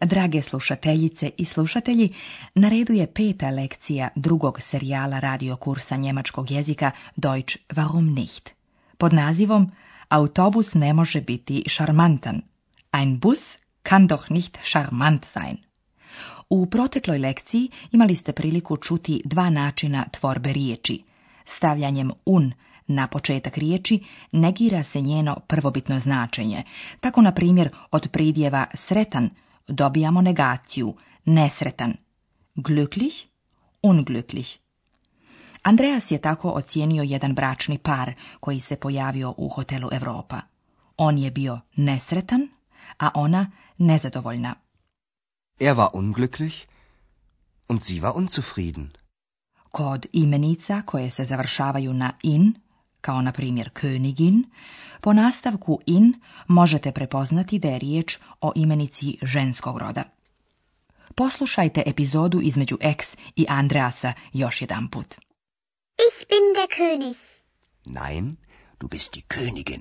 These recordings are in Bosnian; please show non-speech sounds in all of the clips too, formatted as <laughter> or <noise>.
Drage slušateljice i slušatelji, na redu je peta lekcija drugog serijala radio kursa njemačkog jezika Deutsch warum nicht, pod nazivom Autobus ne može biti šarmantan. Ein bus kann doch nicht charmant sein. U protekloj lekciji imali ste priliku čuti dva načina tvorbe riječi. Stavljanjem un na početak riječi negira se njeno prvobitno značenje. Tako, na primjer, od pridjeva sretan dobijamo negaciju, nesretan. Glücklich, unglücklich. Andreas je tako ocijenio jedan bračni par koji se pojavio u hotelu Europa. On je bio nesretan, a ona nezadovoljna. Er war unglücklich und sie war unzufrieden. Kod imenica koje se završavaju na in kao na primjer Königin, po nastavku in možete prepoznati da je riječ o imenici ženskog roda. Poslušajte epizodu između X i Andreasa još jedan put. Ich bin der König. Nein, du bist die Königin.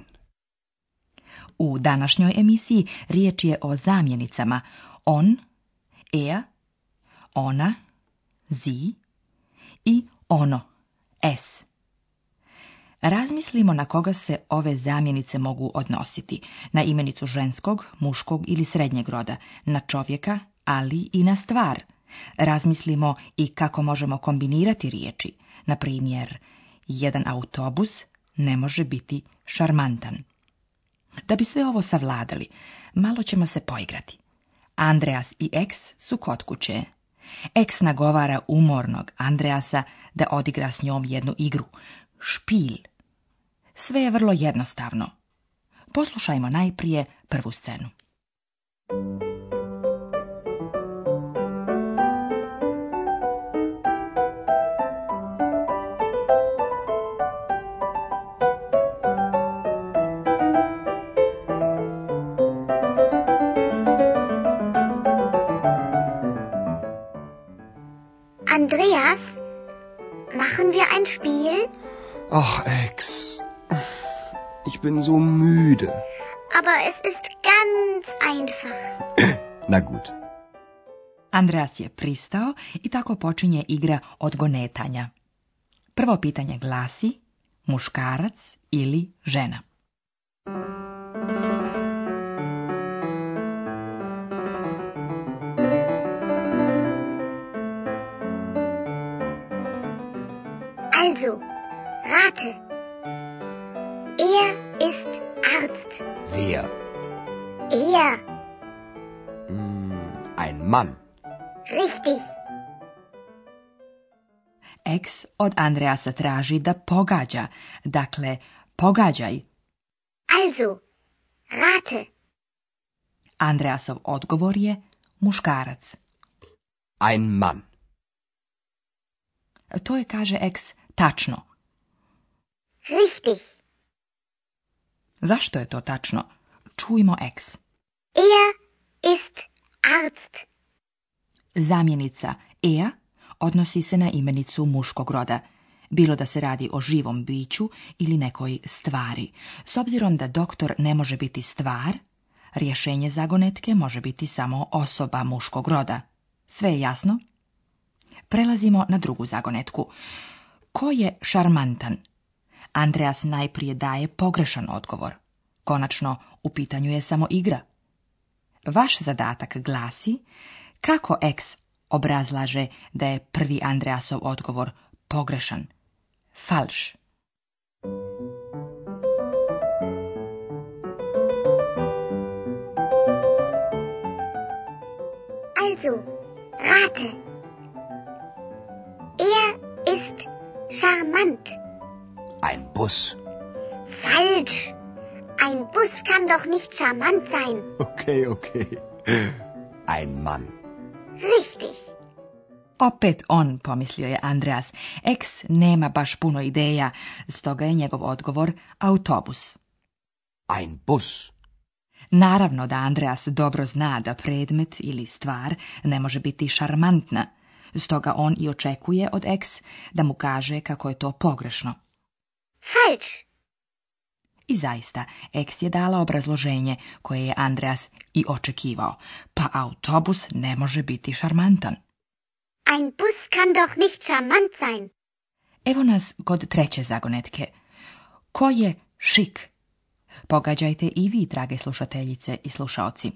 U današnjoj emisiji riječ je o zamjenicama on, er, ona, sie i ono, es. Razmislimo na koga se ove zamjenice mogu odnositi, na imenicu ženskog, muškog ili srednjeg roda, na čovjeka, ali i na stvar. Razmislimo i kako možemo kombinirati riječi. Na primjer, jedan autobus ne može biti šarmantan. Da bi sve ovo savladali, malo ćemo se poigrati. Andreas i Eks su kod kuće. Eks nagovara umornog Andreasa da odigra s njom jednu igru, špilj. Sve je vrlo jednostavno. Poslušajmo najprije prvu scenu. Andreas, machen wir ein Spiel? Ach, Ex, Ich bin so müde. Aber es ist ganz einfach. <clears throat> Na gut. Andreas je pristao i tako počinje igra od odgonetanja. Prvo pitanje glasi muškarac ili žena. Also, rate. Wer? Er. Mm, ein Mann. Richtig. Ex od Andreasa traži da pogađa. Dakle, pogađaj. Also, rate. Andreasov odgovor je muškarac. Ein Mann. To je, kaže ex, tačno. Richtig. Zašto je to tačno? Čujmo ex. Er ist Arzt. Zamjenica er odnosi se na imenicu muškog roda, bilo da se radi o živom biću ili nekoj stvari. S obzirom da doktor ne može biti stvar, rješenje zagonetke može biti samo osoba muškog roda. Sve je jasno? Prelazimo na drugu zagonetku. Ko je šarmantan? Andreas najprije daje pogrešan odgovor. Konačno, u pitanju je samo igra. Vaš zadatak glasi kako X obrazlaže da je prvi Andreasov odgovor pogrešan. Falš. Also, rate. Er ist charmant ein Bus. Falsch. Ein Bus kann doch nicht charmant sein. Okay, okay. Ein Mann. Richtig. Opet on, pomislio je Andreas. Eks nema baš puno ideja, stoga je njegov odgovor autobus. Ein bus. Naravno da Andreas dobro zna da predmet ili stvar ne može biti šarmantna, stoga on i očekuje od Eks da mu kaže kako je to pogrešno. Falsch. I zaista, Eks je dala obrazloženje koje je Andreas i očekivao. Pa autobus ne može biti šarmantan. Ein bus kann doch nicht charmant sein. Evo nas kod treće zagonetke. Ko je šik? Pogađajte i vi, drage slušateljice i slušaoci.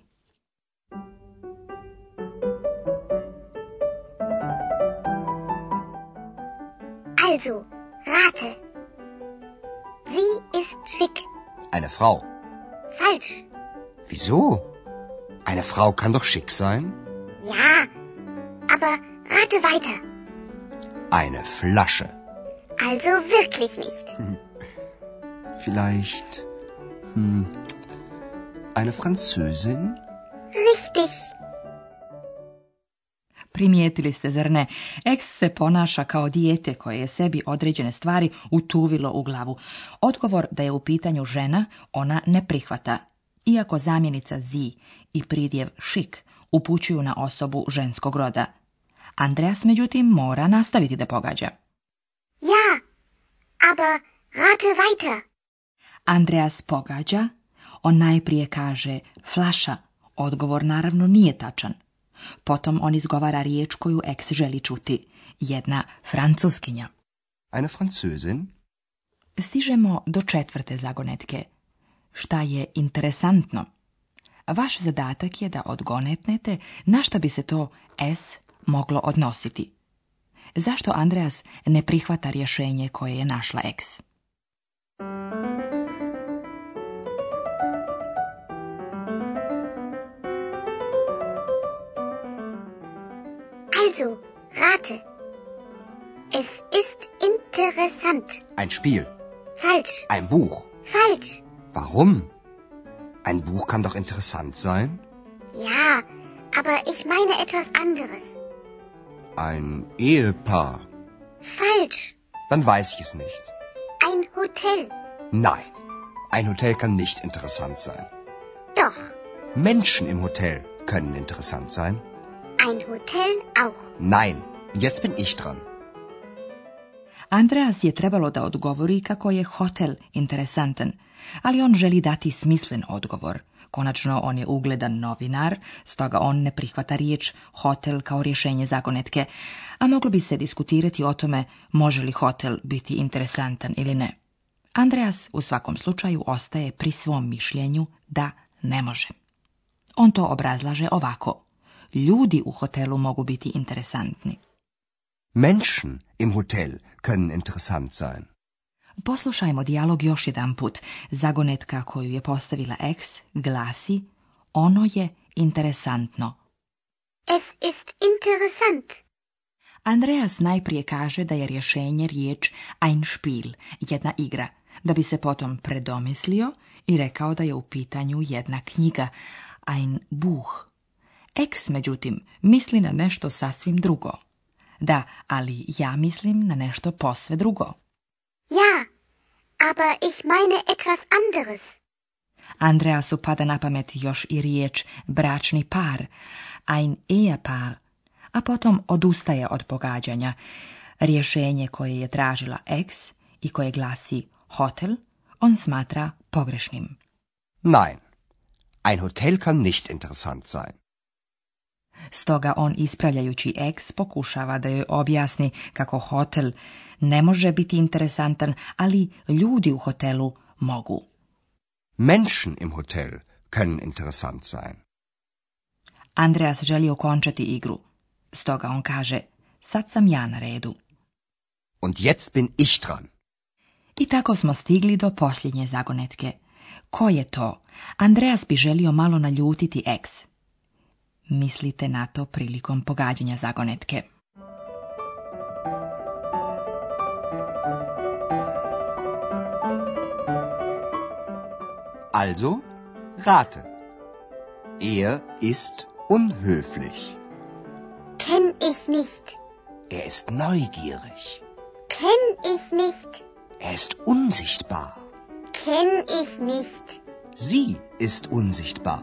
Also, rate. ist schick. Eine Frau. Falsch. Wieso? Eine Frau kann doch schick sein? Ja, aber rate weiter. Eine Flasche. Also wirklich nicht. Hm. Vielleicht hm, eine Französin? Richtig. Primijetili ste, zar ne? Eks se ponaša kao dijete koje je sebi određene stvari utuvilo u glavu. Odgovor da je u pitanju žena, ona ne prihvata. Iako zamjenica zi i pridjev šik upućuju na osobu ženskog roda. Andreas, međutim, mora nastaviti da pogađa. Ja, aber rate weiter. Andreas pogađa, on najprije kaže flaša, odgovor naravno nije tačan. Potom on izgovara riječ koju ex želi čuti. Jedna francuskinja. Eine Französin? Stižemo do četvrte zagonetke. Šta je interesantno? Vaš zadatak je da odgonetnete na šta bi se to S moglo odnositi. Zašto Andreas ne prihvata rješenje koje je našla eks? Also, rate. Es ist interessant. Ein Spiel. Falsch. Ein Buch. Falsch. Warum? Ein Buch kann doch interessant sein? Ja, aber ich meine etwas anderes. Ein Ehepaar. Falsch. Dann weiß ich es nicht. Ein Hotel. Nein, ein Hotel kann nicht interessant sein. Doch. Menschen im Hotel können interessant sein. ein Hotel auch? Nein, jetzt bin ich dran. Andreas je trebalo da odgovori kako je hotel interesantan, ali on želi dati smislen odgovor. Konačno, on je ugledan novinar, stoga on ne prihvata riječ hotel kao rješenje zagonetke, a moglo bi se diskutirati o tome može li hotel biti interesantan ili ne. Andreas u svakom slučaju ostaje pri svom mišljenju da ne može. On to obrazlaže ovako ljudi u hotelu mogu biti interesantni. Menschen im Hotel können interessant sein. Poslušajmo dijalog još jedan put. Zagonetka koju je postavila eks glasi Ono je interesantno. Es ist interessant. Andreas najprije kaže da je rješenje riječ ein Spiel, jedna igra, da bi se potom predomislio i rekao da je u pitanju jedna knjiga, ein Buch. Ex međutim, misli na nešto sasvim drugo. Da, ali ja mislim na nešto posve drugo. Ja, aber ich meine etwas anderes. Andreasu pada na pamet još i riječ bračni par, ein Ehepaar, a potom odustaje od pogađanja. Rješenje koje je tražila ex i koje glasi hotel, on smatra pogrešnim. Nein, ein Hotel kann nicht interessant sein. Stoga on ispravljajući ex pokušava da joj objasni kako hotel ne može biti interesantan, ali ljudi u hotelu mogu. Menschen im hotel können interessant sein. Andreas želi okončati igru. Stoga on kaže, sad sam ja na redu. Und jetzt bin ich dran. I tako smo stigli do posljednje zagonetke. Ko je to? Andreas bi želio malo naljutiti eks. Mislite na to prilikom pogađanja zagonetke. Also, rate. Er ist unhöflich. Kenn ich nicht. Er ist neugierig. Kenn ich nicht. Er ist unsichtbar. Kenn ich nicht. Sie ist unsichtbar.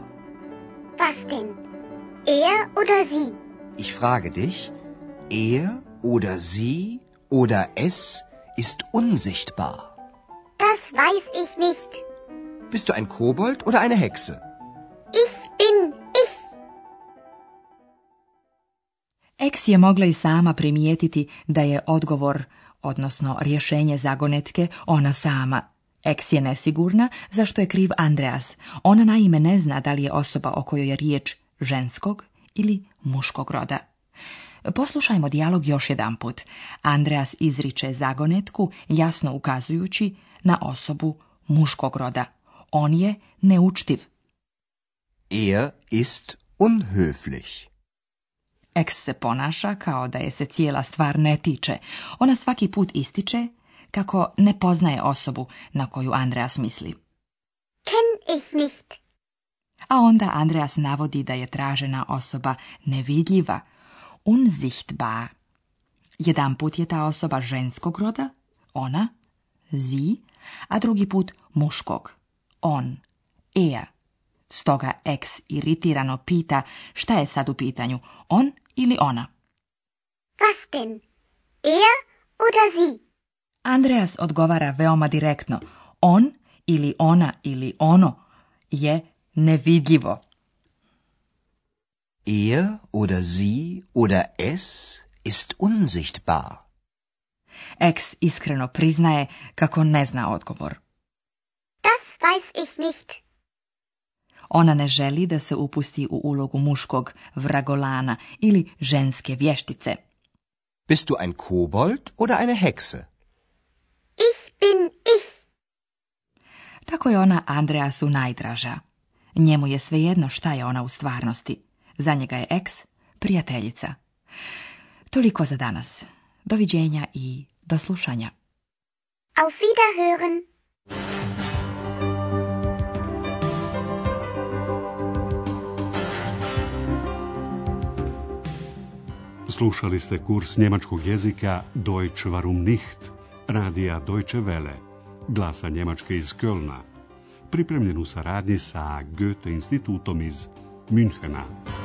Was denn? Er oder sie? Ich frage dich, er oder sie oder es ist unsichtbar. Das weiß ich nicht. Bist du ein Kobold oder eine Hexe? Ich bin ich. Eks je mogla i sama primijetiti da je odgovor, odnosno rješenje zagonetke, ona sama. Eks je nesigurna, zašto je kriv Andreas. Ona naime ne zna da li je osoba o kojoj je riječ ženskog ili muškog roda. Poslušajmo dijalog još jedanput. Andreas izriče zagonetku jasno ukazujući na osobu muškog roda. On je neučtiv. Er ist unhöflich. Eks se ponaša kao da je se cijela stvar ne tiče. Ona svaki put ističe kako ne poznaje osobu na koju Andreas misli. Ken ich nicht. A onda Andreas navodi da je tražena osoba nevidljiva, unsichtbar. Jedan put je ta osoba ženskog roda, ona, zi, a drugi put muškog, on, er. Stoga ex iritirano pita šta je sad u pitanju, on ili ona. Was denn? Er oder sie? Andreas odgovara veoma direktno. On ili ona ili ono je nevidljivo. Er oder sie oder es ist unsichtbar. Ex iskreno priznaje kako ne zna odgovor. Das weiß ich nicht. Ona ne želi da se upusti u ulogu muškog vragolana ili ženske vještice. Bist du ein Kobold oder eine hekse? Ich bin ich. Tako je ona Andreasu najdraža. Njemu je svejedno šta je ona u stvarnosti. Za njega je eks, prijateljica. Toliko za danas. Doviđenja i do slušanja. Auf Wiederhören! Slušali ste kurs njemačkog jezika Deutsch warum nicht, radija Deutsche Welle, glasa Njemačke iz Kölna pripremljen u saradnji sa Goethe institutom iz Münchena.